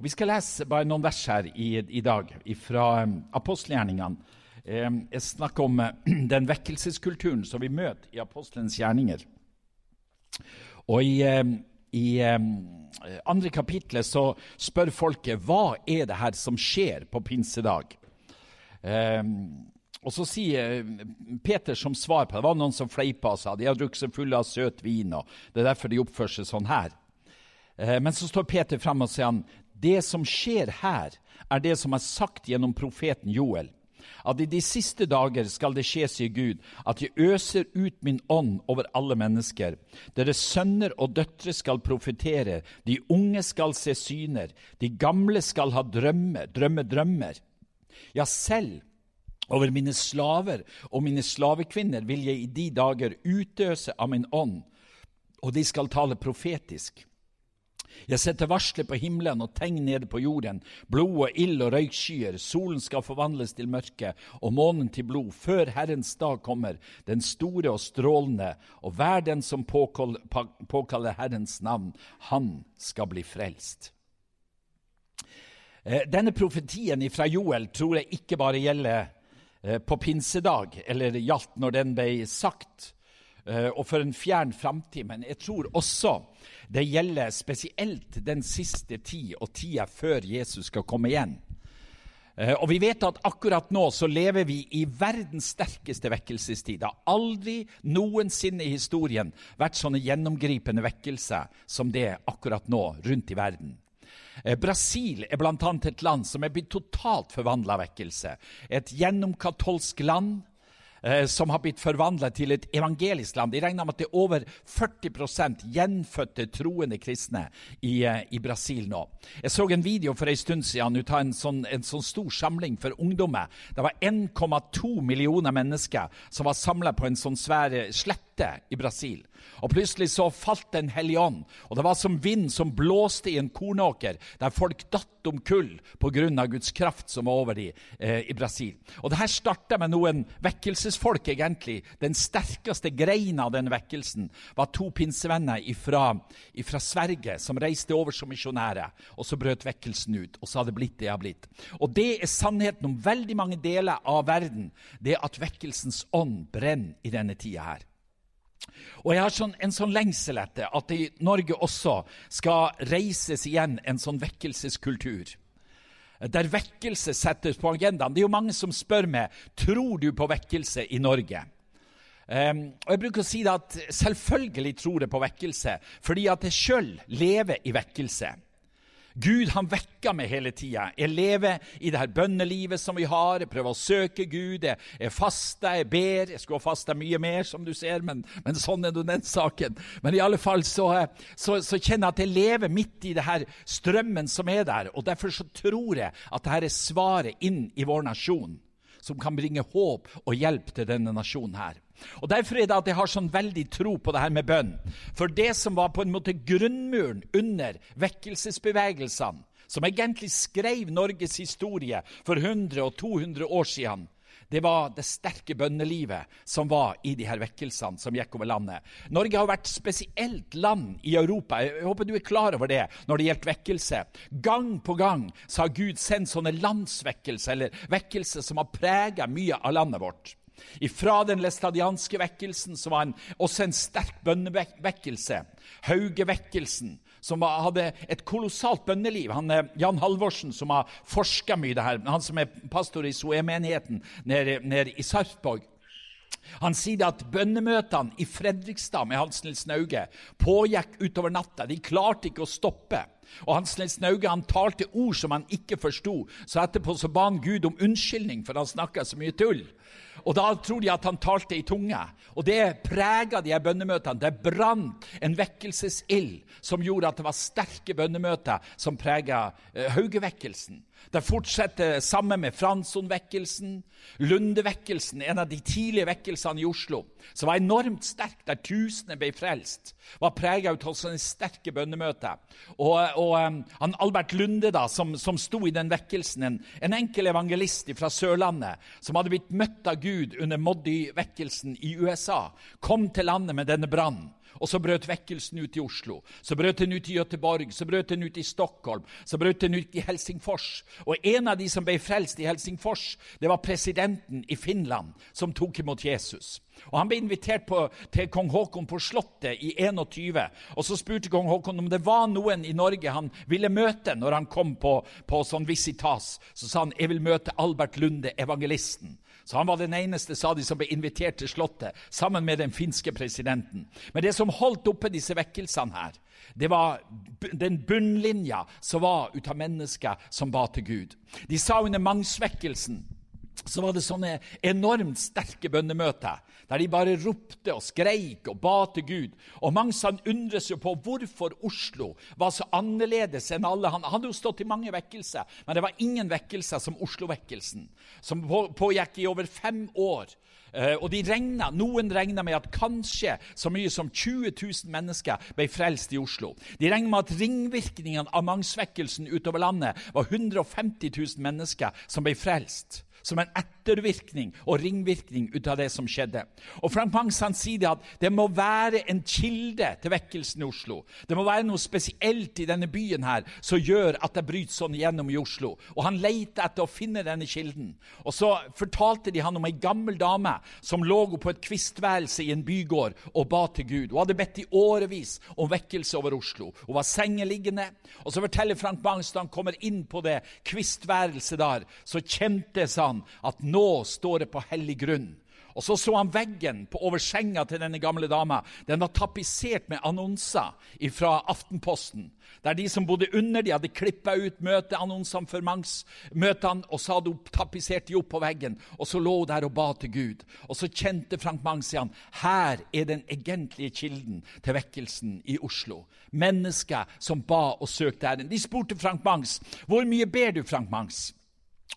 Vi skal lese bare noen vers her i, i dag fra um, apostelgjerningene. Um, jeg snakker om uh, den vekkelseskulturen som vi møter i apostelens gjerninger. Og i, um, i andre kapitlet så spør folket hva er det her som skjer på pinsedag. Og så sier uh, Peter som svar på det, det var noen som fleipa og sa de har drukket seg fulle av søt vin. og Det er derfor de oppfører seg sånn her. Uh, men så står Peter frem og sier han, det som skjer her, er det som er sagt gjennom profeten Joel. At i de siste dager skal det skje, sier Gud, at jeg øser ut min ånd over alle mennesker. Deres sønner og døtre skal profetere, de unge skal se syner, de gamle skal ha drømmer, drømme drømmer. Ja, selv over mine slaver og mine slavekvinner vil jeg i de dager utøse av min ånd, og de skal tale profetisk. Jeg setter varsler på himmelen og tegn nede på jorden, blod og ild og røykskyer, solen skal forvandles til mørke og månen til blod, før Herrens dag kommer, den store og strålende, og hver den som påkaller Herrens navn, han skal bli frelst. Eh, denne profetien fra Joel tror jeg ikke bare gjelder eh, på pinsedag, eller gjaldt når den ble sagt, og for en fjern framtid. Men jeg tror også det gjelder spesielt den siste tid og tida før Jesus skal komme igjen. Eh, og vi vet at akkurat nå så lever vi i verdens sterkeste vekkelsestid. Det har aldri noensinne i historien vært sånne gjennomgripende vekkelser som det akkurat nå rundt i verden. Eh, Brasil er bl.a. et land som er blitt totalt forvandla vekkelse. Et gjennomkatolsk land eh, som har blitt forvandla til et evangelisk land. De regner med at det er over 40% gjenfødte troende kristne i, eh, i, Brasil nå. Jeg så en video for en stund siden ut av en sånn, en sånn stor samling for ungdommer. Det var 1,2 millioner mennesker som var samla på en sånn svær slette i Brasil. Og Plutselig så falt Den hellige ånd, og det var som vind som blåste i en kornåker, der folk datt om kull pga. Guds kraft som var over dem eh, i Brasil. Og det her starta med noen vekkelsesfolk, egentlig. Den sterkeste greina av den vekkelsen var to pinsevenner fra Sverige som reiste over som misjonærer. Og så brøt vekkelsen ut, og så har det blitt det det har blitt. Og det er sannheten om veldig mange deler av verden. Det er at vekkelsens ånd brenner i denne tida her. Og jeg har sånn, en sånn lengsel etter at i Norge også skal reises igjen en sånn vekkelseskultur. Der vekkelse settes på agendaen. Det er jo mange som spør meg tror du på vekkelse i Norge. Um, og jeg bruker å si det at Selvfølgelig tror jeg på vekkelse, fordi at jeg sjøl lever i vekkelse. Gud han vekker meg hele tida. Jeg lever i det her bønnelivet som vi har. Jeg prøver å søke Gud. Jeg, jeg faster, jeg ber. Jeg skulle ha fasta mye mer, som du ser, men, men sånn er nå den saken. Men i alle fall så, så, så, kjenner jeg at jeg lever midt i det her strømmen som er der. Og derfor så tror jeg at dette er svaret inn i vår nasjon, som kan bringe håp og hjelp til denne nasjonen her. Og Derfor er det at jeg har sånn veldig tro på det her med bønn. For det som var på en måte grunnmuren under vekkelsesbevegelsene, som egentlig skrev Norges historie for 100 og 200 år siden, det var det sterke bønnelivet som var i de her vekkelsene som gikk over landet. Norge har vært spesielt land i Europa. Jeg håper du er klar over det når det gjelder vekkelse. Gang på gang så har Gud sendt sånne landsvekkelser, eller vekkelser som har prega mye av landet vårt. Ifra den læstadianske vekkelsen, så var han også en sterk bønnevekkelse, Haugevekkelsen, som hadde et kolossalt bønneliv. Han, eh, Jan Halvorsen, som har forska mye det her, han som er pastor i Soe-menigheten nede, nede i Sarpsborg. Han sier at bønnemøtene i Fredrikstad med Hans Nils Nauge pågikk utover natta. De klarte ikke å stoppe. Og Hans Nils Nauge han talte ord som han ikke forsto. Så etterpå så ba han Gud om unnskyldning, for han snakka så mye tull. Og da tror de at han talte i tunge. Og det prega de her bønnemøtene. Det brant en vekkelsesild som gjorde at det var sterke bønnemøter som prega uh, Haugevekkelsen. Det fortsetter sammen med Fransson-vekkelsen, Lunde-vekkelsen, en av de tidlige vekkelsene i Oslo, som var enormt sterk, der tusener ble frelst, var prega av sånne sterke bønnemøter. Og, og um, han Albert Lunde, da, som, som sto i den vekkelsen, en, en enkel evangelist fra Sørlandet, som hadde blitt møtt av Gud under Moddy-vekkelsen i USA, kom til landet med denne brannen. Og så brøt vekkelsen ut i Oslo. Så brøt den ut i Göteborg, så brøt den ut i Stockholm, så brøt den ut i Helsingfors. Og en av de som ble frelst i Helsingfors, det var presidenten i Finland som tok imot Jesus. Og Han ble invitert på, til kong Haakon på Slottet i 21. Og Så spurte kong Haakon om det var noen i Norge han ville møte når han kom på, på sånn visitas. Så sa han jeg vil møte Albert Lunde, evangelisten. Så Han var den eneste sa de, som ble invitert til Slottet, sammen med den finske presidenten. Men det som holdt oppe disse vekkelsene her, det var den bunnlinja som var ut av mennesker som ba til Gud. De sa under mangsvekkelsen så var det sånne enormt sterke bønnemøter der de bare ropte og skreik og ba til Gud. Og mange sånn undres jo på hvorfor Oslo var så annerledes enn alle. Han hadde jo stått i mange vekkelser, men det var ingen vekkelser som Oslo-vekkelsen, som pågikk i over fem år. Uh, og de regnet, Noen regna med at kanskje så mye som 20 000 mennesker ble frelst i Oslo. De regna med at ringvirkningene av mangsvekkelsen utover landet var 150 000 mennesker som ble frelst som en ettervirkning og ringvirkning ut av det som skjedde. Og Frank Mangs han sier at det må være en kilde til vekkelsen i Oslo. Det må være noe spesielt i denne byen her som gjør at det bryter sånn gjennom i Oslo. Og Han leter etter å finne denne kilden. Og Så fortalte de han om ei gammel dame som lå på et kvistværelse i en bygård og ba til Gud. Hun hadde bedt i årevis om vekkelse over Oslo. Hun var sengeliggende. Og Så forteller Frank Mangs da han kommer inn på det kvistværelset der, så kjente sa han at nå står det på hellig grunn. Og Så så han veggen på over senga til denne gamle dama. Den var tapetsert med annonser fra Aftenposten, der de som bodde under, de hadde klippa ut møteannonsene for Mangs-møtene, og så hadde hun tapetsert de opp på veggen. Og så lå hun der og ba til Gud. Og så kjente Frank Mangs igjen her er den egentlige kilden til vekkelsen i Oslo. Mennesker som ba og søkte æren. De spurte Frank Mangs hvor mye ber du, Frank Mangs?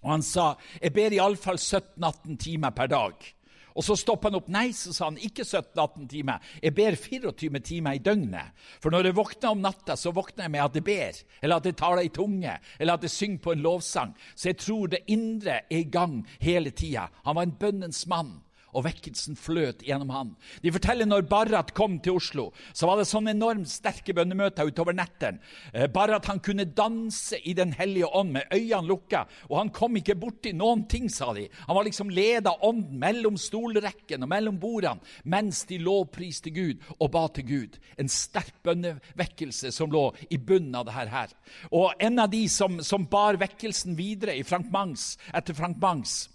Og han sa jeg ber iallfall 17-18 timer per dag. Og så stoppa han opp. Nei, så sa han, ikke 17-18 timer. Jeg ber 24 timer i døgnet. For når jeg våkner om natta, så våkner jeg med at jeg ber, eller at jeg taler i tunge, eller at jeg synger på en lovsang. Så jeg tror det indre er i gang hele tida. Han var en bønnens mann og vekkelsen fløt gjennom han. De forteller når Barrat kom til Oslo, så var det sånn enormt sterke bønnemøter utover nettene. Eh, Barrat kunne danse i Den hellige ånd med øynene lukka, og han kom ikke borti noen ting, sa de. Han var liksom leda ånden mellom stolrekken og mellom bordene mens de lovpriste Gud og ba til Gud. En sterk bønnevekkelse som lå i bunnen av dette her. Og en av de som, som bar vekkelsen videre i Frank Mangs, etter Frank Mangs,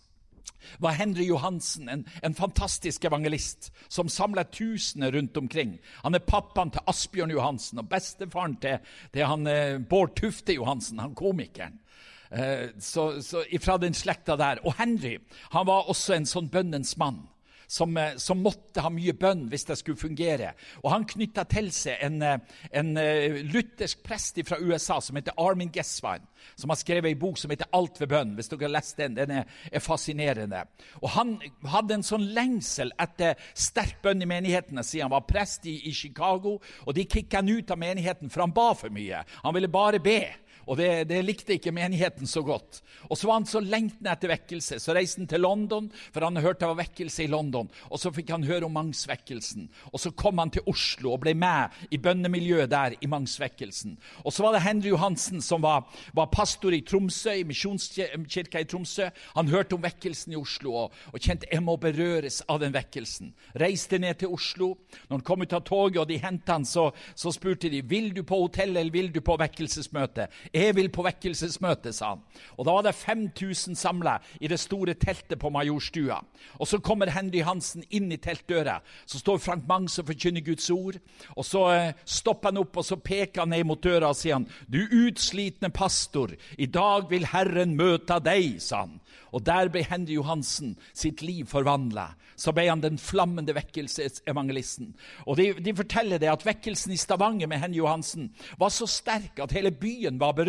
var Henry Johansen, en, en fantastisk evangelist som samla tusener rundt omkring. Han er pappaen til Asbjørn Johansen og bestefaren til, til han, eh, Bård Tufte Johansen, han komikeren. Eh, så, så Fra den slekta der. Og Henry han var også en sånn bønnens mann som, eh, som, måtte ha mye bønn hvis det skulle fungere. Og Han knytta til seg en, eh, en, eh, luthersk prest fra USA som heter Armin Gesswein, som har skrevet en bok som heter 'Alt ved bønn'. hvis dere har lest Den den er, er fascinerende. Og Han hadde en sånn lengsel etter sterk bønn i menighetene siden han var prest i, i Chicago. og De kicka han ut av menigheten, for han ba for mye. Han ville bare be. Og det, det, likte ikke menigheten så godt. Og så var han så lengtende etter vekkelse. Så reiste han til London, for han hørte det var vekkelse i London. Og så fikk han høre om Mangsvekkelsen. Og så kom han til Oslo og ble med i bønnemiljøet der i Mangsvekkelsen. Og så var det Henry Johansen som var, var pastor i Tromsø, i Misjonskirka i Tromsø. Han hørte om vekkelsen i Oslo og, og kjente jeg må berøres av den vekkelsen. Reiste ned til Oslo. Når han kom ut av toget og de hentet han, så, så spurte de vil du på hotell eller vil du på vekkelsesmøte. 'Jeg vil på vekkelsesmøte', sa han. Og Da var det 5000 samla i det store teltet på Majorstua. Og Så kommer Henry Hansen inn i teltdøra. Så står Frank Mangs og forkynner Guds ord. Og Så eh, stopper han opp og så peker han ned mot døra og sier han, 'Du utslitne pastor, i dag vil Herren møte deg', sa han. Og der ble Henry Johansen sitt liv forvandla. Så ble han den flammende vekkelsesevangelisten. Og de, de, forteller det at vekkelsen i Stavanger med Henry Johansen var så sterk at hele byen var berørt.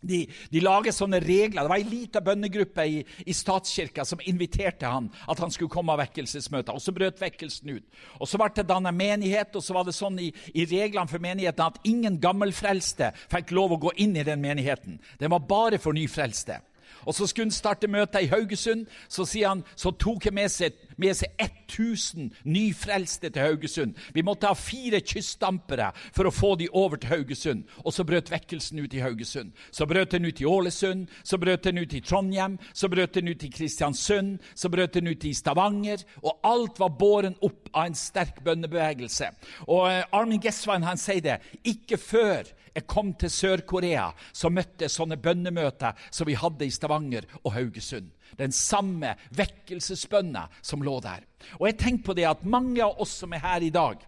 De, de lager sånne regler. Det var ei lita bønnegruppe i, i, statskirka som inviterte han, at han skulle komme av vekkelsesmøter. Og så brøt vekkelsen ut. Og Så ble det dannet menighet, og så var det sånn i, i reglene for menigheten at ingen gammelfrelste fikk lov å gå inn i den menigheten. Den var bare for nyfrelste. Og Så skulle han starte møtet i Haugesund. Så, han, så tok han med seg med seg 1000 nyfrelste til Haugesund. Vi måtte ha fire kystdampere for å få de over til Haugesund. Og så brøt vekkelsen ut i Haugesund. Så brøt den ut i Ålesund, så brøt den ut i Trondheim, så brøt den ut i Kristiansund, så brøt den ut i Stavanger. Og alt var båren opp av en sterk bønnebevegelse. Og eh, Armin Gesswein han sier det. Ikke før jeg kom til Sør-Korea, så møtte jeg sånne bønnemøter som vi hadde i Stavanger og Haugesund. Den samme vekkelsesbønna som lå der. Og jeg tenker på det at mange av oss som er her i dag,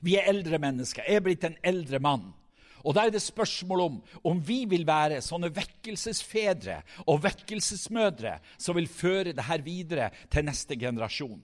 vi er eldre mennesker. Jeg er blitt en eldre mann. Og Da er det spørsmål om om vi vil være sånne vekkelsesfedre og vekkelsesmødre som vil føre dette videre til neste generasjon.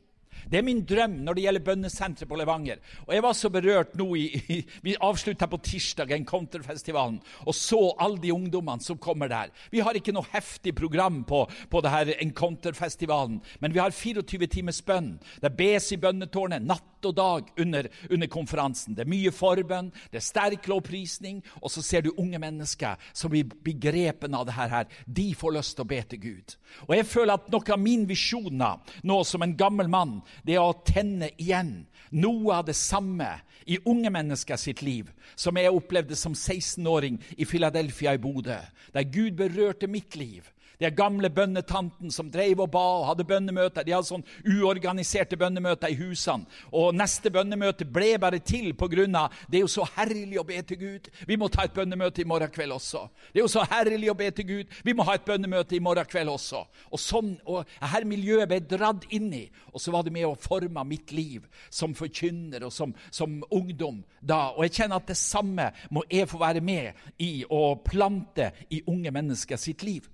Det er min drøm når det gjelder bønnesenteret på Levanger. Og Jeg var så berørt nå i, i Vi avslutta på tirsdag Encounterfestivalen og så alle de ungdommene som kommer der. Vi har ikke noe heftig program på, på det her Encounterfestivalen, men vi har 24 timers bønn. Det bes i bønnetårnet natt og dag under, under, konferansen. Det er mye forbønn, det er sterk lovprisning, og så ser du unge mennesker som blir begrepen av det her. De får lyst til å be til Gud. Og jeg føler at noe av min visjoner nå som en gammel mann, det er å tenne igjen noe av det samme i unge mennesker sitt liv som jeg opplevde som 16-åring i Philadelphia i Bodø, der Gud berørte mitt liv de gamle bønnetanten som drev og ba og hadde bønnemøter. De hadde sånn uorganiserte bønnemøter i husene. Og neste bønnemøte ble bare til pga. det er jo så herlig å be til Gud. Vi må ta et bønnemøte i morgen kveld også. Det er jo så herlig å be til Gud. Vi må ha et bønnemøte i morgen kveld også. Og sånn, og her miljøet ble dratt inn i. Og så var det med å forme mitt liv som forkynner og som, som ungdom da. Og jeg kjenner at det samme må jeg få være med i å plante i unge mennesker sitt liv.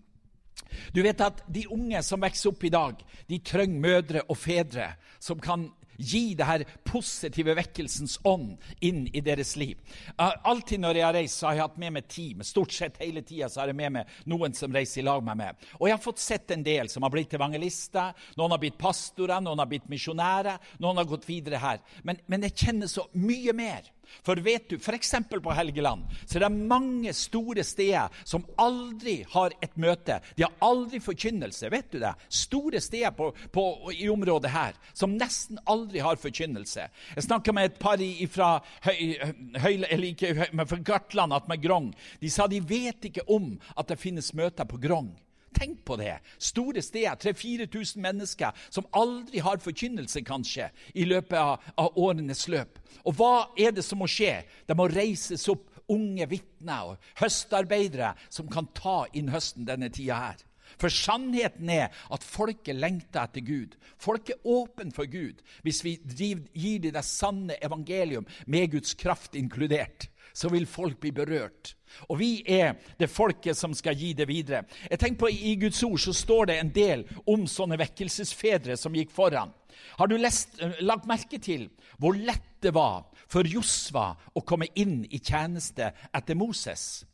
Du vet at De unge som vokser opp i dag, de trenger mødre og fedre som kan gi det her positive vekkelsens ånd inn i deres liv. Alltid når jeg har reist, så har jeg hatt med meg team. Stort sett hele tida har jeg med meg noen som reiser i lag med meg. Og jeg har fått sett en del som har blitt evangelister, noen har blitt pastorer, noen har blitt misjonærer, noen har gått videre her. Men, men jeg kjenner så mye mer for vet du, f.eks. på Helgeland så er det mange store steder som aldri har et møte. De har aldri forkynnelse. vet du det? Store steder på, på, i området her som nesten aldri har forkynnelse. Jeg snakka med et par fra Gartland, med Grong. De sa de vet ikke om at det finnes møter på Grong. Tenk på det! Store steder, 3000-4000 mennesker som aldri har forkynnelse, kanskje, i løpet av, av, årenes løp. Og hva er det som må skje? Det må reises opp unge vitner og høstarbeidere som kan ta inn høsten denne tida her. For sannheten er at folket lengter etter Gud. Folk er åpne for Gud hvis vi gir dem det sanne evangelium med Guds kraft inkludert så vil folk bli berørt. Og vi er det folket som skal gi det videre. Jeg tenker på I Guds ord så står det en del om sånne vekkelsesfedre som gikk foran. Har du lest, eh, lagt merke til hvor lett det var for Josva å komme inn i tjeneste etter Moses?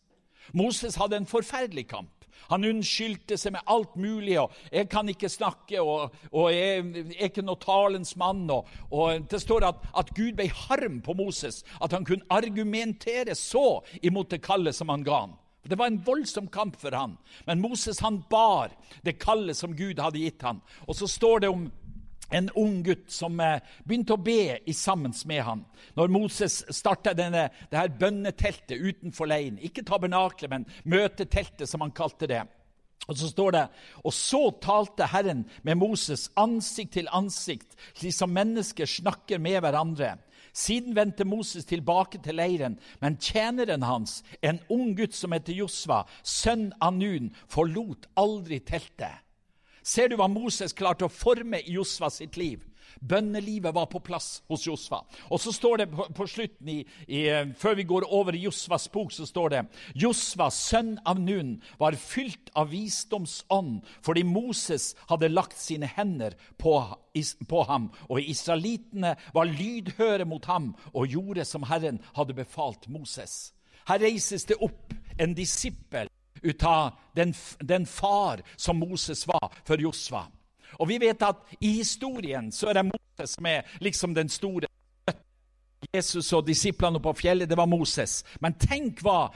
Moses hadde en forferdelig kamp. Han unnskyldte seg med alt mulig. og 'Jeg kan ikke snakke, og, og jeg er ikke noe talens mann.' Og, og Det står at, at, Gud ble harm på Moses, at han kunne argumentere så imot det kallet som han ga ham. Det var en voldsom kamp for han. Men Moses han bar det kallet som Gud hadde gitt han. Og så står det om en ung gutt som eh, begynte å be i sammen med ham. Når Moses starta det her bønneteltet utenfor leiren, ikke tabernaklet, men møteteltet, som han kalte det. Og så står det Og så talte Herren med Moses ansikt til ansikt, slik som mennesker snakker med hverandre. Siden vendte Moses tilbake til leiren, men tjeneren hans, en ung gutt som heter Josva, sønn av Nun, forlot aldri teltet. Ser du hva Moses klarte å forme i Josva sitt liv? Bønnelivet var på plass hos Josva. Og så står det på, på slutten, i, i, før vi går over i Josvas bok, så står det Josva, sønn av Nun, var fylt av visdomsånd fordi Moses hadde lagt sine hender på, på ham, og israelitene var lydhøre mot ham og gjorde som Herren hadde befalt Moses. Her reises det opp en disippel ut av den, den far som Moses var for Josva. Og vi vet at i historien så er det Moses som er liksom den store Jesus og disiplene på fjellet, det var Moses. Men tenk hva,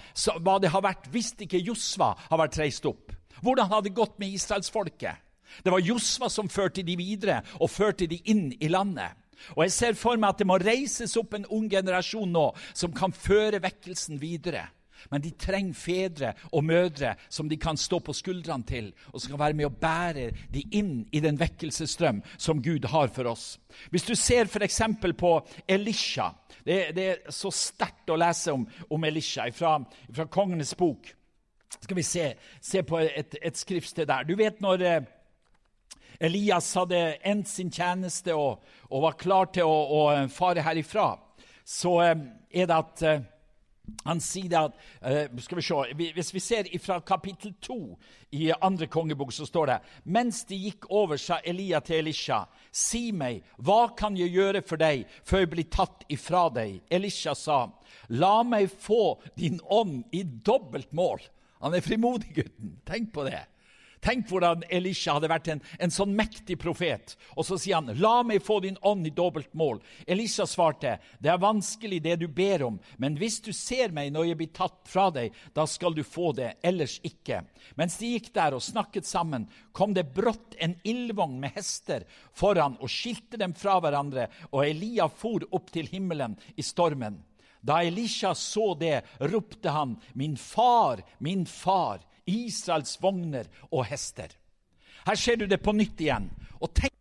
hva det har vært hvis ikke Josva har vært reist opp. Hvordan hadde det gått med israelsfolket? Det var Josva som førte de videre og førte de inn i landet. Og Jeg ser for meg at det må reises opp en ung generasjon nå som kan føre vekkelsen videre. Men de trenger fedre og mødre som de kan stå på skuldrene til, og som kan være med å bære de inn i den vekkelsesstrøm som Gud har for oss. Hvis du ser f.eks. på Elisha Det, det er så sterkt å lese om, om Elisha fra, fra Kongenes bok. Skal vi se, se på et, et skriftsted der. Du vet når eh, Elias hadde endt sin tjeneste og, og var klar til å, å, fare herifra, så eh, er det at eh, han sier det at uh, skal vi se, Hvis vi ser fra kapittel 2 i andre kongebok, så står det Mens de gikk over, sa Elia til Elisha, si meg, hva kan jeg gjøre for deg før jeg blir tatt ifra deg? Elisha sa, la meg få din ånd i dobbelt mål. Han er frimodig, gutten. Tenk på det. Tenk hvordan Elisha hadde vært en, en, sånn mektig profet. Og så sier han, 'La meg få din ånd i dobbelt mål'. Elisha svarte, 'Det er vanskelig, det du ber om, men hvis du ser meg når jeg blir tatt fra deg, da skal du få det, ellers ikke.' Mens de gikk der og snakket sammen, kom det brått en ildvogn med hester foran og skilte dem fra hverandre, og Elia for opp til himmelen i stormen. Da Elisha så det, ropte han, 'Min far, min far'. Israels vogner og hester. Her ser du det på nytt igjen. Og tenk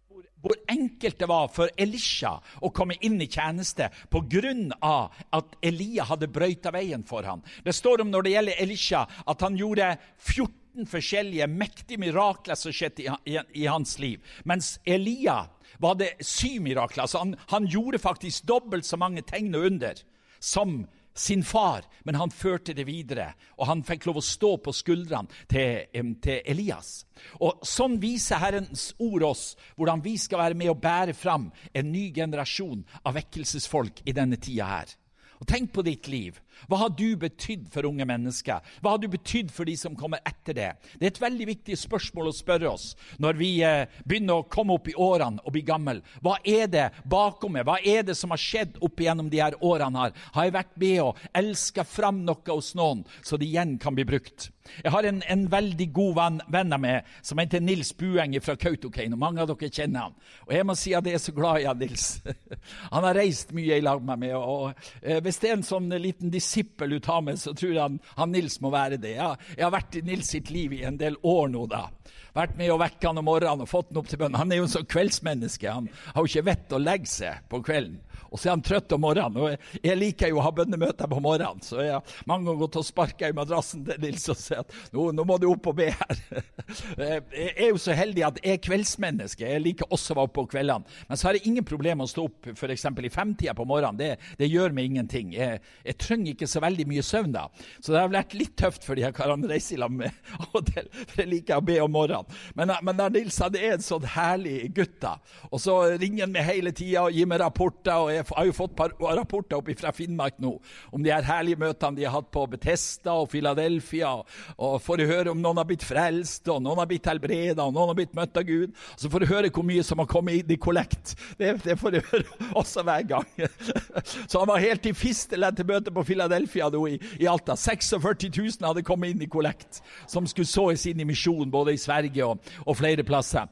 hvor, enkelt det var for Elisha å komme inn i tjeneste pga. at Elia hadde brøyta veien for ham. Det står om når det gjelder Elisha, at han gjorde 14 forskjellige mektige mirakler som skjedde i, hans liv. Mens Elia var det syv mirakler. Altså han, han gjorde faktisk dobbelt så mange tegn og under som sin far, men han førte det videre. Og han fikk lov å stå på skuldrene til, til, Elias. Og Sånn viser Herrens ord oss hvordan vi skal være med å bære fram en ny generasjon av vekkelsesfolk i denne tida her. Og Tenk på ditt liv. Hva har du betydd for unge mennesker? Hva har du betydd for de som kommer etter det? Det er et veldig viktig spørsmål å spørre oss når vi eh, begynner å komme opp i årene og bli gammel. Hva er det bakom meg? Hva er det som har skjedd opp igjennom de her årene? her? Har jeg vært med og elska fram noe hos noen, så det igjen kan bli brukt? Jeg har en, en veldig god venn, venn, av meg som heter Nils Bueng fra Kautokeino. Mange av dere kjenner han. Og jeg må si at jeg er så glad i han, Nils. Han har reist mye i lag med meg. og, eh, Hvis det er en sånn liten disippel du tar med, så tror han, han Nils må være det. Jeg, jeg har vært i Nils sitt liv i en del år nå, da. Vært med å vekke han om morgenen og fått han opp til bønn. Han er jo en sånn kveldsmenneske. Han har jo ikke vett å legge seg på kvelden. Og så er han trøtt om morgenen. og Jeg liker jo å ha bønnemøter på morgenen, så jeg har mange ganger gått og sparka i madrassen til Nils og sagt at nå, nå, må du opp og be her. Jeg er jo så heldig at jeg er kveldsmenneske. Jeg liker også å være oppe på kveldene. Men så har jeg ingen problemer med å stå opp f.eks. i femtida på morgenen. Det, det, gjør meg ingenting. Jeg, jeg, trenger ikke så veldig mye søvn da. Så det har vært litt tøft for de her karene å reise i lag med av og til. For jeg liker å be om morgenen. Men, men der Nils han er en sånn herlig gutt, da. Og så ringer han meg hele tida og gir meg rapporter. og jeg har jo fått par rapporter opp fra Finnmark nå om de her herlige møtene de har hatt på Betesta og Philadelphia. Og får høre om noen har blitt frelst, og noen har blitt helbreda, og noen har blitt møtt av Gud. Så får du høre hvor mye som har kommet inn i kollekt. Det, det, får du høre også hver gang. Så han var helt i fisteledd til møtet på Philadelphia nå i, i, Alta. 46 000 hadde kommet inn i kollekt, som skulle såes inn i misjon både i Sverige og, og flere plasser.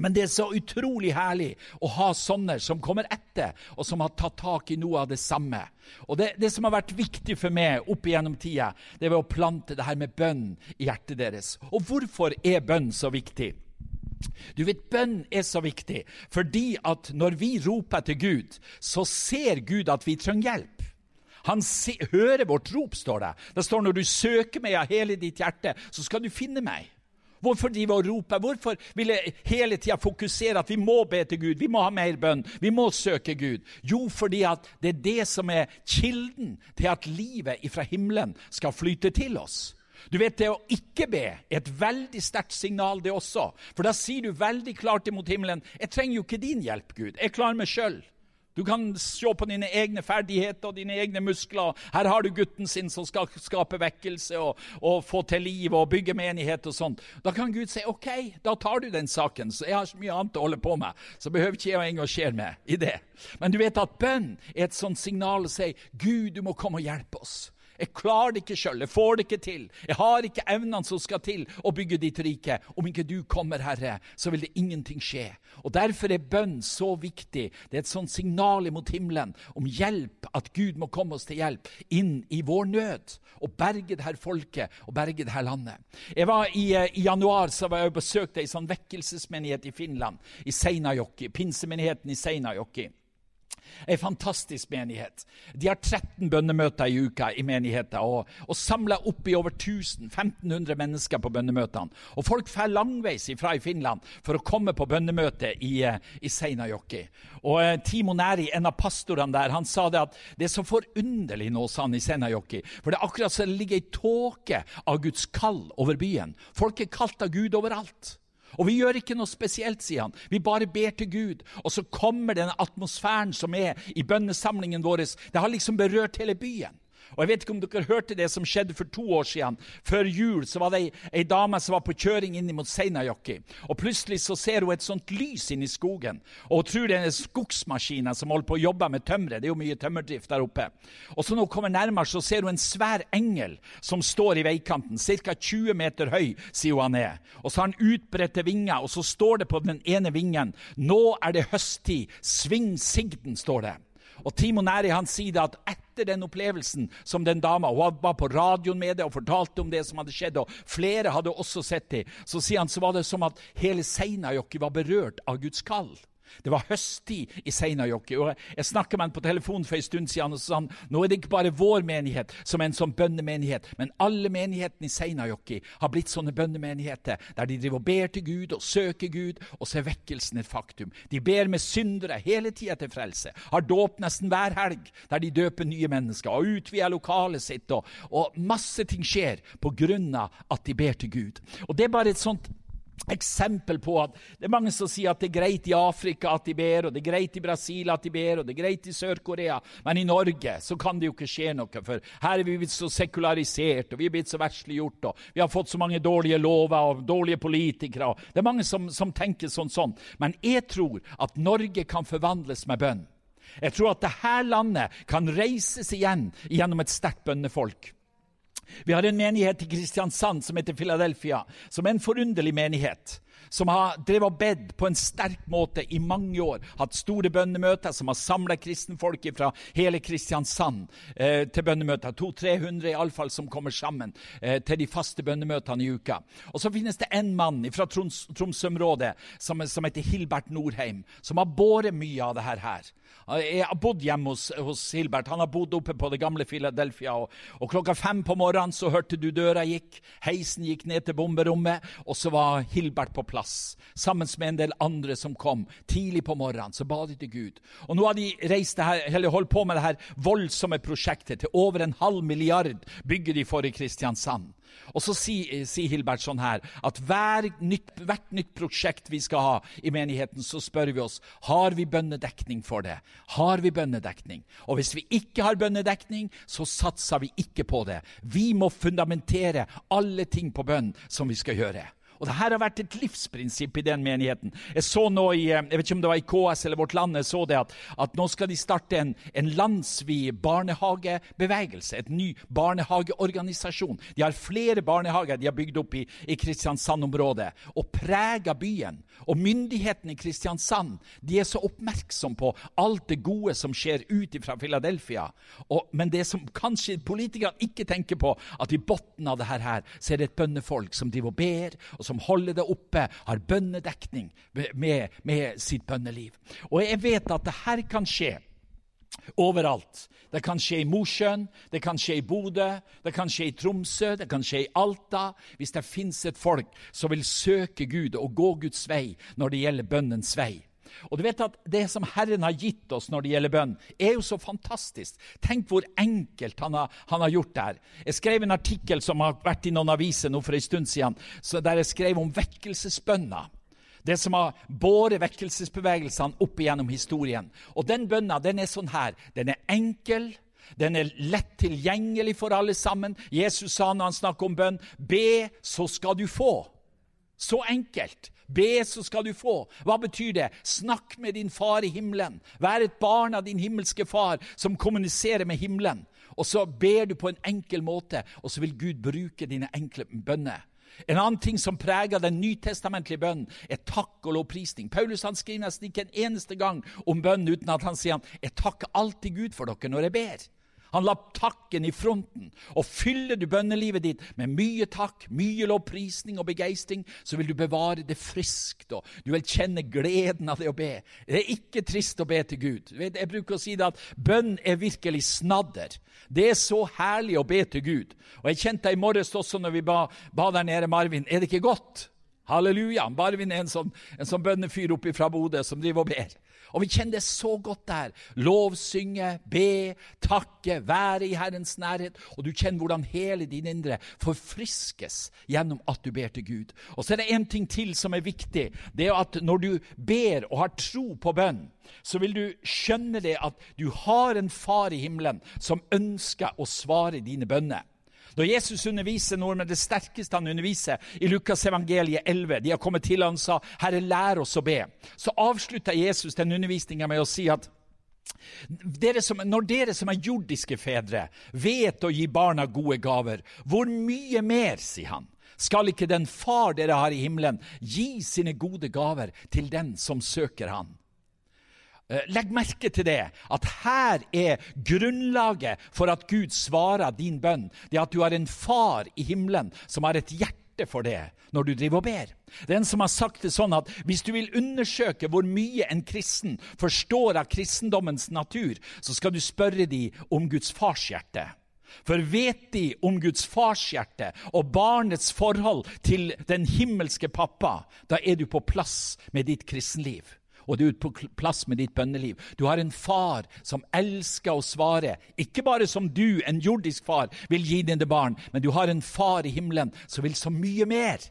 Men det er så utrolig herlig å ha sånne som kommer etter, og som har tatt tak i noe av det samme. Og Det, det som har vært viktig for meg opp igjennom tida, det er å plante det her med bønn i hjertet deres. Og hvorfor er bønn så viktig? Du vet, Bønn er så viktig fordi at når vi roper til Gud, så ser Gud at vi trenger hjelp. Han se, hører vårt rop, står det. Det står når du søker meg av hele ditt hjerte, så skal du finne meg. Hvorfor drive og rope? Hvorfor vil jeg hele tida fokusere at vi må be til Gud, vi må ha mer bønn, vi må søke Gud? Jo, fordi at det er det som er kilden til at livet fra himmelen skal flyte til oss. Du vet, Det å ikke be er et veldig sterkt signal, det også. For da sier du veldig klart imot himmelen 'Jeg trenger jo ikke din hjelp, Gud. Jeg klarer meg sjøl'. Du kan se på dine egne ferdigheter og dine egne muskler. Her har du gutten sin som skal skape vekkelse og, og få til liv og bygge menighet og sånt. Da kan Gud si OK, da tar du den saken. Så jeg har så mye annet å holde på med, så behøver ikke jeg å engasjere meg i det. Men du vet at bønn er et sånt signal å si Gud, du må komme og hjelpe oss. Jeg klarer det ikke sjøl, jeg får det ikke til. Jeg har ikke evnene som skal til å bygge ditt rike. Om ikke du kommer, Herre, så vil det ingenting skje. Og Derfor er bønn så viktig. Det er et sånt signal imot himmelen om hjelp, at Gud må komme oss til hjelp inn i vår nød og berge det her folket og berge det her landet. Jeg var I, eh, i januar så var jeg og besøkte ei sånn vekkelsesmenighet i Finland, i Seinäjoki, pinsemenigheten i Seinäjoki. Ei fantastisk menighet. De har 13 bønnemøter i uka i menigheten og, og samler opp i over 1000-1500 mennesker på bønnemøtene. Og folk drar langveis fra i Finland for å komme på bønnemøte i, eh, i Seinajoki. Og eh, Timo Næri, en av pastorene der, han sa det at det er så forunderlig nå, sa han i Seinajoki, For det er akkurat som det ligger ei tåke av Guds kall over byen. Folk er kalt av Gud overalt. Og vi gjør ikke noe spesielt, sier han. Vi bare ber til Gud. Og så kommer den atmosfæren som er i bønnesamlingen vår. Det har liksom berørt hele byen. Og jeg vet ikke om dere hørte det som skjedde for to år siden. Før jul så var det ei, dame som var på kjøring inn mot Seinajokki. Og plutselig så ser hun et sånt lys inne i skogen. Og hun tror det er skogsmaskiner som holder på å jobbe med tømmeret. Det er jo mye tømmerdrift der oppe. Og så når hun kommer nærmere, så ser hun en svær engel som står i veikanten. Ca. 20 meter høy, sier hun han er. Og så har han utbredte vinger, og så står det på den ene vingen Nå er det høsttid. Sving sigden, står det. Og Timo Næri han sier det at etter den opplevelsen som den dama Hun var på radioen med det og fortalte om det som hadde skjedd, og flere hadde også sett det. Så sier han så var det som at hele Seinäjoki var berørt av Guds kall. Det var høsttid i Seinäjoki. Jeg snakka med han på telefonen for en stund siden og sa han, nå er det ikke bare vår menighet som er en sånn bønnemenighet, men alle menighetene i Seinajokki har blitt sånne bønnemenigheter der de driver og ber til Gud og søker Gud, og så er vekkelsen et faktum. De ber med syndere hele tida til frelse. Har dåp nesten hver helg, der de døper nye mennesker og utvider lokalet sitt. Og, og masse ting skjer på grunn av at de ber til Gud. Og Det er bare et sånt eksempel på at det er mange som sier at det er greit i Afrika at de ber, og det er greit i Brasil at de ber, og det er greit i Sør-Korea, men i Norge så kan det jo ikke skje noe, for her er vi blitt så sekularisert, og vi er blitt så versliggjort, og vi har fått så mange dårlige lover og dårlige politikere. og Det er mange som, som tenker sånn sånn. Men jeg tror at Norge kan forvandles med bønn. Jeg tror at dette landet kan reises igjen gjennom et sterkt bønnefolk. Vi har en menighet i Kristiansand som heter Philadelphia, som er en forunderlig menighet. Som har drevet og bedt på en sterk måte i mange år. Hatt store bønnemøter som har samla kristenfolk fra hele Kristiansand eh, til bønnemøter. 200-300 iallfall som kommer sammen eh, til de faste bønnemøtene i uka. Og Så finnes det en mann fra Troms, Tromsø-området som, som, heter Hilbert Norheim, som har båret mye av dette her. Jeg har bodd hjemme hos, hos, Hilbert. Han har bodd oppe på det gamle Philadelphia. Og, og, klokka fem på morgenen så hørte du døra gikk, heisen gikk ned til bomberommet, og så var Hilbert på plass. Sammen med en del andre som kom. Tidlig på morgenen så ba de til Gud. Og nå har de reist det her, holdt på med det her voldsomme prosjektet. Til over en halv milliard bygger de for i Kristiansand. Og så sier si Hilbert sånn her at hver nytt, hvert nytt prosjekt vi skal ha i menigheten, så spør vi oss har vi bønnedekning for det. Har vi bønnedekning? Og hvis vi ikke har bønnedekning, så satser vi ikke på det. Vi må fundamentere alle ting på bønn som vi skal gjøre. Og Dette har vært et livsprinsipp i den menigheten. Jeg så nå i, eh, jeg vet ikke om det var i KS eller Vårt Land jeg så det at, at nå skal de starte en, en landsvid barnehagebevegelse. Et ny barnehageorganisasjon. De har flere barnehager de har bygd opp i, i Kristiansand-området og preger byen. Og myndighetene i Kristiansand de er så oppmerksom på alt det gode som skjer ut fra Philadelphia. Og, men det som kanskje politikerne ikke tenker på, at i bunnen av dette her, så er det et bønnefolk som driver og ber, og som holder det oppe, har bønnedekning med, med sitt bønneliv. Og jeg vet at det her kan skje overalt. Det kan skje i Mosjøen, det kan skje i Bodø, det kan skje i Tromsø, det kan skje i Alta. Hvis det fins et folk som vil søke Gud og gå Guds vei når det gjelder bønnens vei. Og du vet at Det som Herren har gitt oss når det gjelder bønn, er jo så fantastisk. Tenk hvor enkelt han har, han har gjort det her. Jeg skrev en artikkel som har vært i noen aviser nå for en stund siden, der jeg skrev om vekkelsesbønna. Det som har båret vekkelsesbevegelsene opp igjennom historien. Og den bønna den er sånn her. Den er enkel. Den er lett tilgjengelig for alle sammen. Jesus sa når han snakker om bønn, be, så skal du få. Så enkelt. Be, så skal du få. Hva betyr det? Snakk med din far i himmelen. Vær et barn av din himmelske far som kommuniserer med himmelen. Og så ber du på en enkel måte, og så vil Gud bruke dine enkle bønner. En annen ting som preger den nytestamentlige bønnen, er takk og lovprisning. Paulus han skriver nesten ikke en eneste gang om bønnen uten at han sier han, jeg takker alltid Gud for dere når jeg ber. Han la takken i fronten. Og fyller du bønnelivet ditt med mye takk, mye lovprisning og begeistring, så vil du bevare det friskt, og du vil kjenne gleden av det å be. Det er ikke trist å be til Gud. Jeg bruker å si det at bønn er virkelig snadder. Det er så herlig å be til Gud. Og jeg kjente det i morges også når vi ba, ba der nede, Marvin. Er det ikke godt? Halleluja. Marvin er en sånn, en sånn bønnefyr oppe fra Bodø som driver og ber. Og vi kjenner det så godt der. Lovsynge, be, takke, være i Herrens nærhet. Og du kjenner hvordan hele din indre forfriskes gjennom at du ber til Gud. Og så er det en ting til som er viktig. Det er at når du ber og har tro på bønn, så vil du skjønne det at du har en far i himmelen som ønsker å svare dine bønner. Når Jesus underviser noe med det sterkeste han underviser, i Lukas evangeliet 11, de har kommet til han og sa, 'Herre, lær oss å be', så avslutta Jesus den undervisninga med å si at dere som, når dere som er jordiske fedre, vet å gi barna gode gaver, hvor mye mer, sier han, skal ikke den far dere har i himmelen, gi sine gode gaver til den som søker han? Eh, legg merke til det, at her er grunnlaget for at Gud svarer din bønn. Det at du har en far i himmelen som har et hjerte for det når du driver og ber. Det er en som har sagt det sånn at hvis du vil undersøke hvor mye en kristen forstår av kristendommens natur, så skal du spørre dem om Guds fars hjerte. For vet de om Guds fars hjerte og barnets forhold til den himmelske pappa, da er du på plass med ditt kristenliv og du er på plass med ditt bønneliv. Du har en far som elsker å svare, ikke bare som du, en jordisk far, vil gi dine barn, men du har en far i himmelen som vil så mye mer.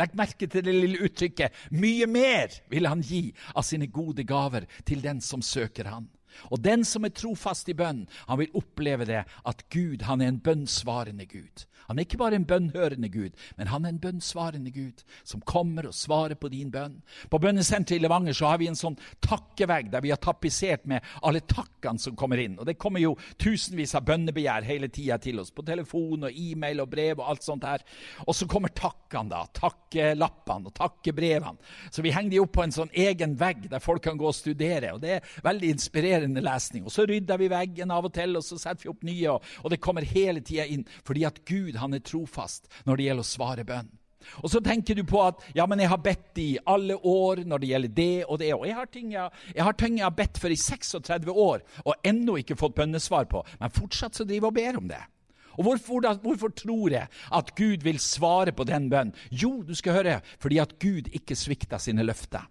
Legg merke til det lille uttrykket 'mye mer' vil han gi av sine gode gaver til den som søker han. Og den som er trofast i bønn, han vil oppleve det at Gud han er en bønnsvarende Gud. Han er ikke bare en bønnhørende Gud, men han er en bønnsvarende Gud som kommer og svarer på din bønn. På bønnesenteret i Levanger så har vi en sånn takkevegg der vi har tapisert med alle takkene som kommer inn. Og Det kommer jo tusenvis av bønnebegjær hele tida til oss, på telefon og e-mail og brev og alt sånt her. Og så kommer takkene, da. Takkelappene og takkebrevene. Så vi henger de opp på en sånn egen vegg der folk kan gå og studere. og Det er veldig inspirerende lesning. Og Så rydder vi veggen av og til, og så setter vi opp nye, og det kommer hele tida inn. Fordi at Gud han er trofast når det gjelder å svare bønn. Og så tenker du på at ja, men jeg har bedt i alle år når det gjelder det og det. Og jeg har ting jeg, jeg, har, ting jeg har bedt for i 36 år og ennå ikke fått bønnesvar på. Men fortsatt så driver jeg og ber om det. Og hvorfor, hvorfor, tror jeg at Gud vil svare på den bønnen? Jo, du skal høre, fordi at Gud ikke svikta sine løfter.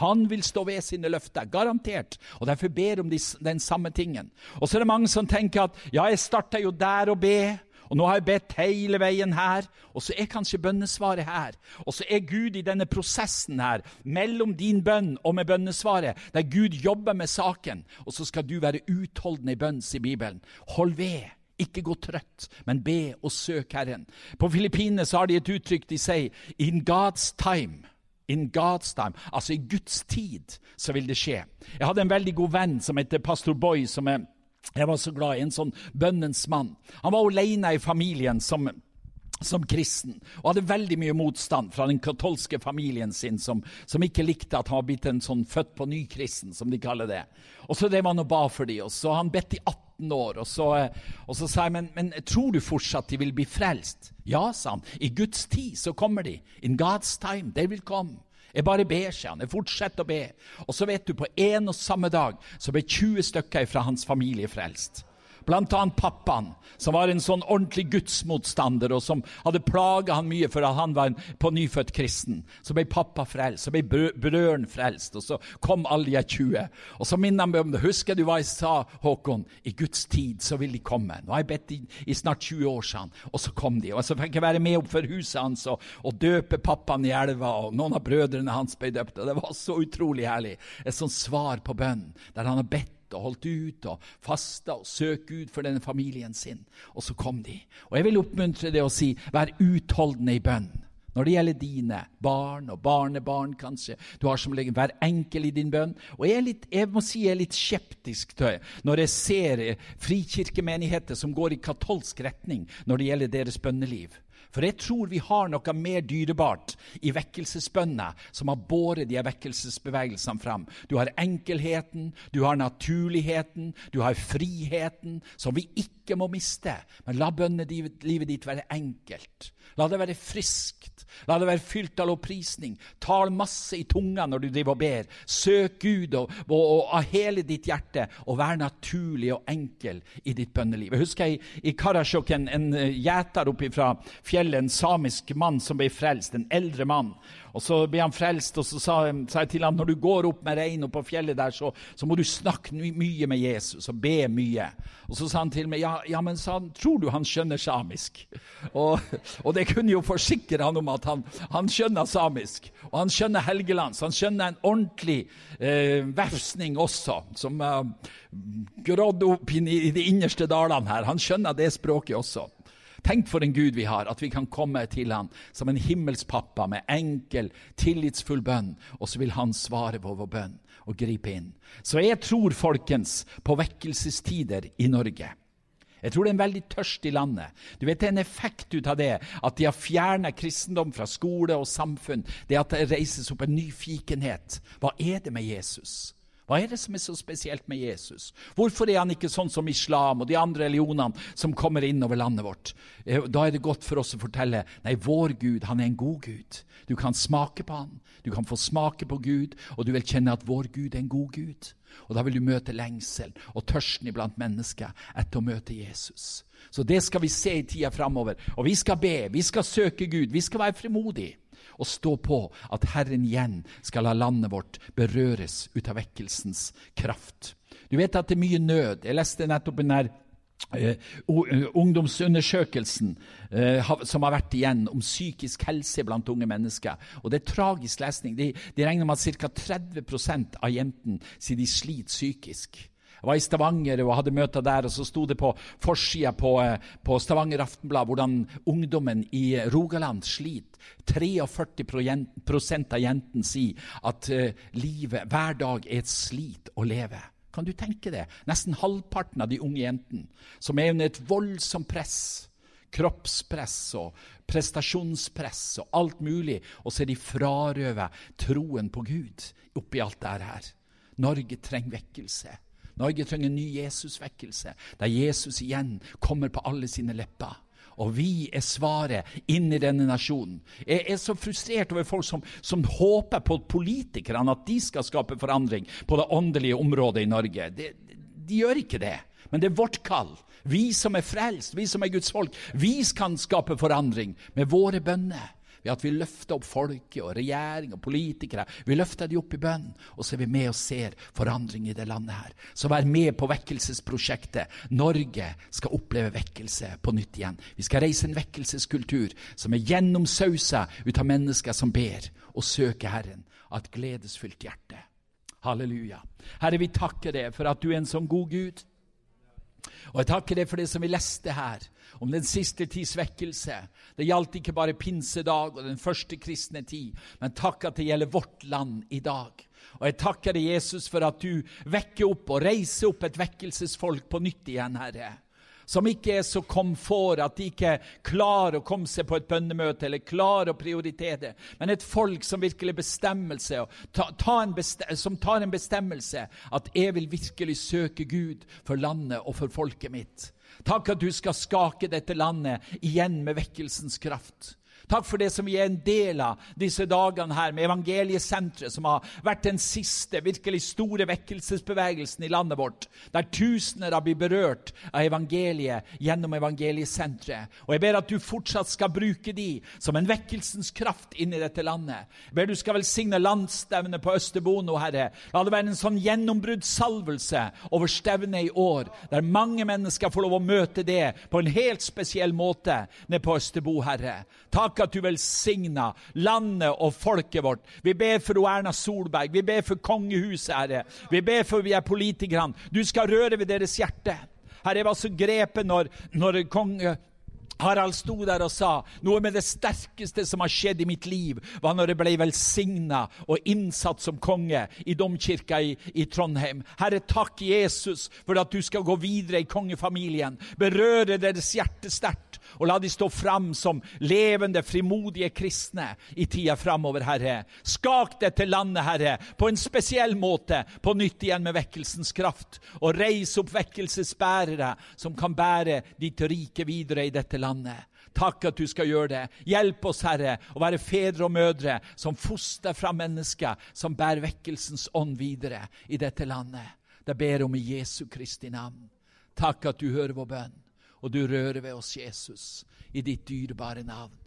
Han vil stå ved sine løfter, garantert. Og Derfor ber om de, den samme tingen. Og så er det mange som tenker at ja, jeg starta jo der å be. Og nå har jeg bedt hele veien her, og så er kanskje bønnesvaret her. Og så er Gud i denne prosessen her, mellom din bønn og med bønnesvaret, der Gud jobber med saken. Og så skal du være utholdende i bønn, sier Bibelen. Hold ved. Ikke gå trøtt, men be og søk Herren. På Filippinene har de et uttrykk de sier 'in God's time'. In God's time, altså i Guds tid, så vil det skje. Jeg hadde en veldig god venn som heter pastor Boy, som jeg, jeg var så glad i en sånn bønnens mann. Han var alene i familien som, som kristen og hadde veldig mye motstand fra den katolske familien sin, som, som, ikke likte at han var blitt en sånn født på ny kristen, som de kaller det. Og så drev han og ba for dem, og så han bedt i 18 år. Og så, og så sa jeg, men, men tror du fortsatt de vil bli frelst? Ja, sa han. I Guds tid så kommer de. In God's time, they will come. Jeg bare ber, sier han. Jeg fortsetter å be. Og så vet du, på en og samme dag så ble 20 stykker fra hans familie frelst. Annet pappaen, som var en sånn ordentlig gudsmotstander, og som hadde plaga han mye for at han var en på nyfødt kristen. Så ble pappa frelst, så ble brødren frelst, og så kom alle de 20. Og så minner han meg om det. Husker du hva jeg sa, Håkon? I Guds tid så vil de komme. Nå har jeg bedt i, i snart 20 år, han. Og så kom de. Og så fikk jeg være med opp for huset hans og, og døpe pappaen i elva, og noen av brødrene hans ble døpt. Og det var så utrolig herlig. Et sånt svar på bønn, der han har bedt og holdt ut og fasta og søkt Gud for denne familien sin. Og så kom de. Og jeg vil oppmuntre deg å si vær utholdende i bønn. når det gjelder dine barn og barnebarn, kanskje. Du har som regel hver enkel i din bønn. Og jeg, litt, jeg, må si jeg er litt skeptisk til når jeg ser frikirkemenigheter som går i katolsk retning når det gjelder deres bønneliv. For jeg tror vi har noe mer dyrebart i vekkelsesbønner som har båret de vekkelsesbevegelsene fram. Du har enkelheten, du har naturligheten, du har friheten, som vi ikke må miste. Men la bønnelivet ditt være enkelt. La det være friskt. La det være fylt av lovprisning. Tal masse i tunga når du driver og ber. Søk Gud og, og, og, av hele ditt hjerte, og vær naturlig og enkel i ditt bønneliv. Jeg husker i, i Karasjok en, en gjeter oppe fra fjellet, en samisk mann som ble frelst, en eldre mann. Og Så ble han frelst, og så sa, sa jeg til ham når du går opp med reinen på fjellet der, så, så, må du snakke mye med Jesus og be mye. Og Så sa han til meg ja, ja men han, tror du han skjønner samisk? Og, og det kunne jo forsikre han om at han, han skjønner samisk. Og han skjønner Helgelands. Han skjønner en ordentlig eh, vefsning også, som eh, grådd opp i de innerste dalene her. Han skjønner det språket også. Tenk for en Gud vi har, at vi kan komme til Han som en himmelspappa med enkel, tillitsfull bønn, og så vil Han svare på vår bønn og gripe inn. Så jeg tror, folkens, på vekkelsestider i Norge. Jeg tror det er en veldig tørst i landet. Du vet Det er en effekt ut av det at de har fjerna kristendom fra skole og samfunn. Det at det reises opp en ny fikenhet. Hva er det med Jesus? Hva er det som er så spesielt med Jesus? Hvorfor er han ikke sånn som islam og de andre religionene som kommer inn over landet vårt? Eh, da er det godt for oss å fortelle nei, vår Gud han er en god Gud. Du kan smake på han, du kan få smake på Gud, og du vil kjenne at vår Gud er en god Gud. Og Da vil du møte lengsel og tørsten iblant mennesker etter å møte Jesus. Så det skal vi se i tida framover. Og vi skal be, vi skal søke Gud, vi skal være frimodige og stå på at Herren igjen skal la landet vårt berøres ut av vekkelsens kraft. Du vet at det er mye nød. Jeg leste nettopp den der Uh, ungdomsundersøkelsen uh, som har vært igjen om psykisk helse blant unge mennesker. Og Det er tragisk lesning. De, de regner med at ca. 30% av jentene sier de sliter psykisk. Var i Stavanger og hadde møter der, og så sto det på forsida på, eh, på, Stavanger Aftenblad hvordan ungdommen i Rogaland sliter. 43 av jentene sier at uh, livet hver dag er et slit å leve. Kan du tenke det? Nesten halvparten av de unge jentene som er under et voldsomt press. Kroppspress og prestasjonspress og alt mulig. Og så er de frarøvet troen på Gud oppi alt det her. Norge trenger vekkelse. Norge trenger en ny Jesusvekkelse, der Jesus igjen kommer på alle sine lepper. Og vi er svaret inn i denne nasjonen. Jeg er så frustrert over folk som, som håper på politikerne, at de skal skape forandring på det åndelige området i Norge. De, de gjør ikke det. Men det er vårt kall. Vi som er frelst, vi som er Guds folk, vi kan skape forandring med våre bønner ved at vi løfter opp folket og regjering og politikere. Vi løfter de opp i bønn, og så er vi med og ser forandring i det landet her. Så vær med på vekkelsesprosjektet. Norge skal oppleve vekkelse på nytt igjen. Vi skal reise en vekkelseskultur som er gjennomsausa ut av mennesker som ber og søker Herren av et gledesfylt hjerte. Halleluja. Herre, vi takker deg for at du er en sånn god Gud. Og jeg takker deg for det som vi leste her, om den siste tids vekkelse. Det gjaldt ikke bare pinsedag og den første kristne tid, men takk at det gjelder vårt land i dag. Og jeg takker deg, Jesus, for at du vekker opp og reiser opp et vekkelsesfolk på nytt igjen, Herre som ikke er så komfort at de ikke klarer å komme seg på et bønnemøte eller klarer å prioritere det, men et folk som virkelig bestemmelse, ta, ta bestemmelse, som tar en bestemmelse at jeg vil virkelig søke Gud for landet og for folket mitt. Takk at du skal skake dette landet igjen med vekkelsens kraft. Takk for det som vi er en del av disse dagene her med Evangeliesenteret, som har vært den siste virkelig store vekkelsesbevegelsen i landet vårt, der tusener har blitt berørt av evangeliet gjennom Evangeliesenteret. Og jeg ber at du fortsatt skal bruke de som en vekkelsens kraft inn i dette landet. Jeg ber du skal velsigne landsstevnet på Østerbono, Herre. La det være en sånn gjennombruddssalvelse over stevnet i år, der mange mennesker får lov å møte det på en helt spesiell måte nede på Østerbo, Herre. Takk Takk at du velsigna landet og folket vårt. Vi ber for Erna Solberg, vi ber for kongehuset, Herre. Vi ber for vi er politikerne. Du skal røre ved deres hjerte. Herre, jeg var så grepet når, når kong Harald sto der og sa noe med det sterkeste som har skjedd i mitt liv, var når jeg ble velsigna og innsatt som konge i domkirka i, i, Trondheim. Herre, takk, Jesus, for at du skal gå videre i kongefamilien. Berøre deres hjerte sterkt, og la de stå fram som levende, frimodige kristne i tida framover, Herre. Skak dette landet, Herre, på en spesiell måte, på nytt igjen med vekkelsens kraft. Og reis opp vekkelsesbærere som kan bære ditt rike videre i dette landet. Takk at du skal gjøre det. Hjelp oss, Herre, å være fedre og mødre som foster fra mennesker som bærer vekkelsens ånd videre i dette landet. Det ber om i Jesu Kristi navn. Takk at du hører vår bønn, og du rører ved oss, Jesus, i ditt dyrebare navn.